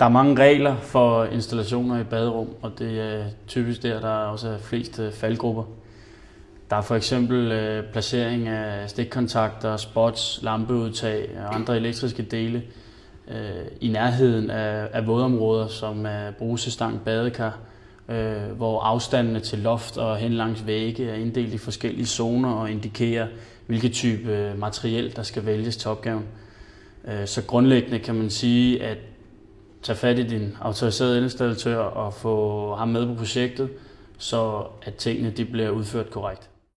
Der er mange regler for installationer i baderum, og det er typisk der, der også er flest øh, faldgrupper. Der er for eksempel øh, placering af stikkontakter, spots, lampeudtag og andre elektriske dele øh, i nærheden af, af vådområder, som er brusestang, badekar, øh, hvor afstandene til loft og hen langs vægge er inddelt i forskellige zoner og indikerer, hvilke type øh, materiel, der skal vælges til opgaven. Øh, så grundlæggende kan man sige, at tage fat i din autoriserede installatør og få ham med på projektet, så at tingene de bliver udført korrekt.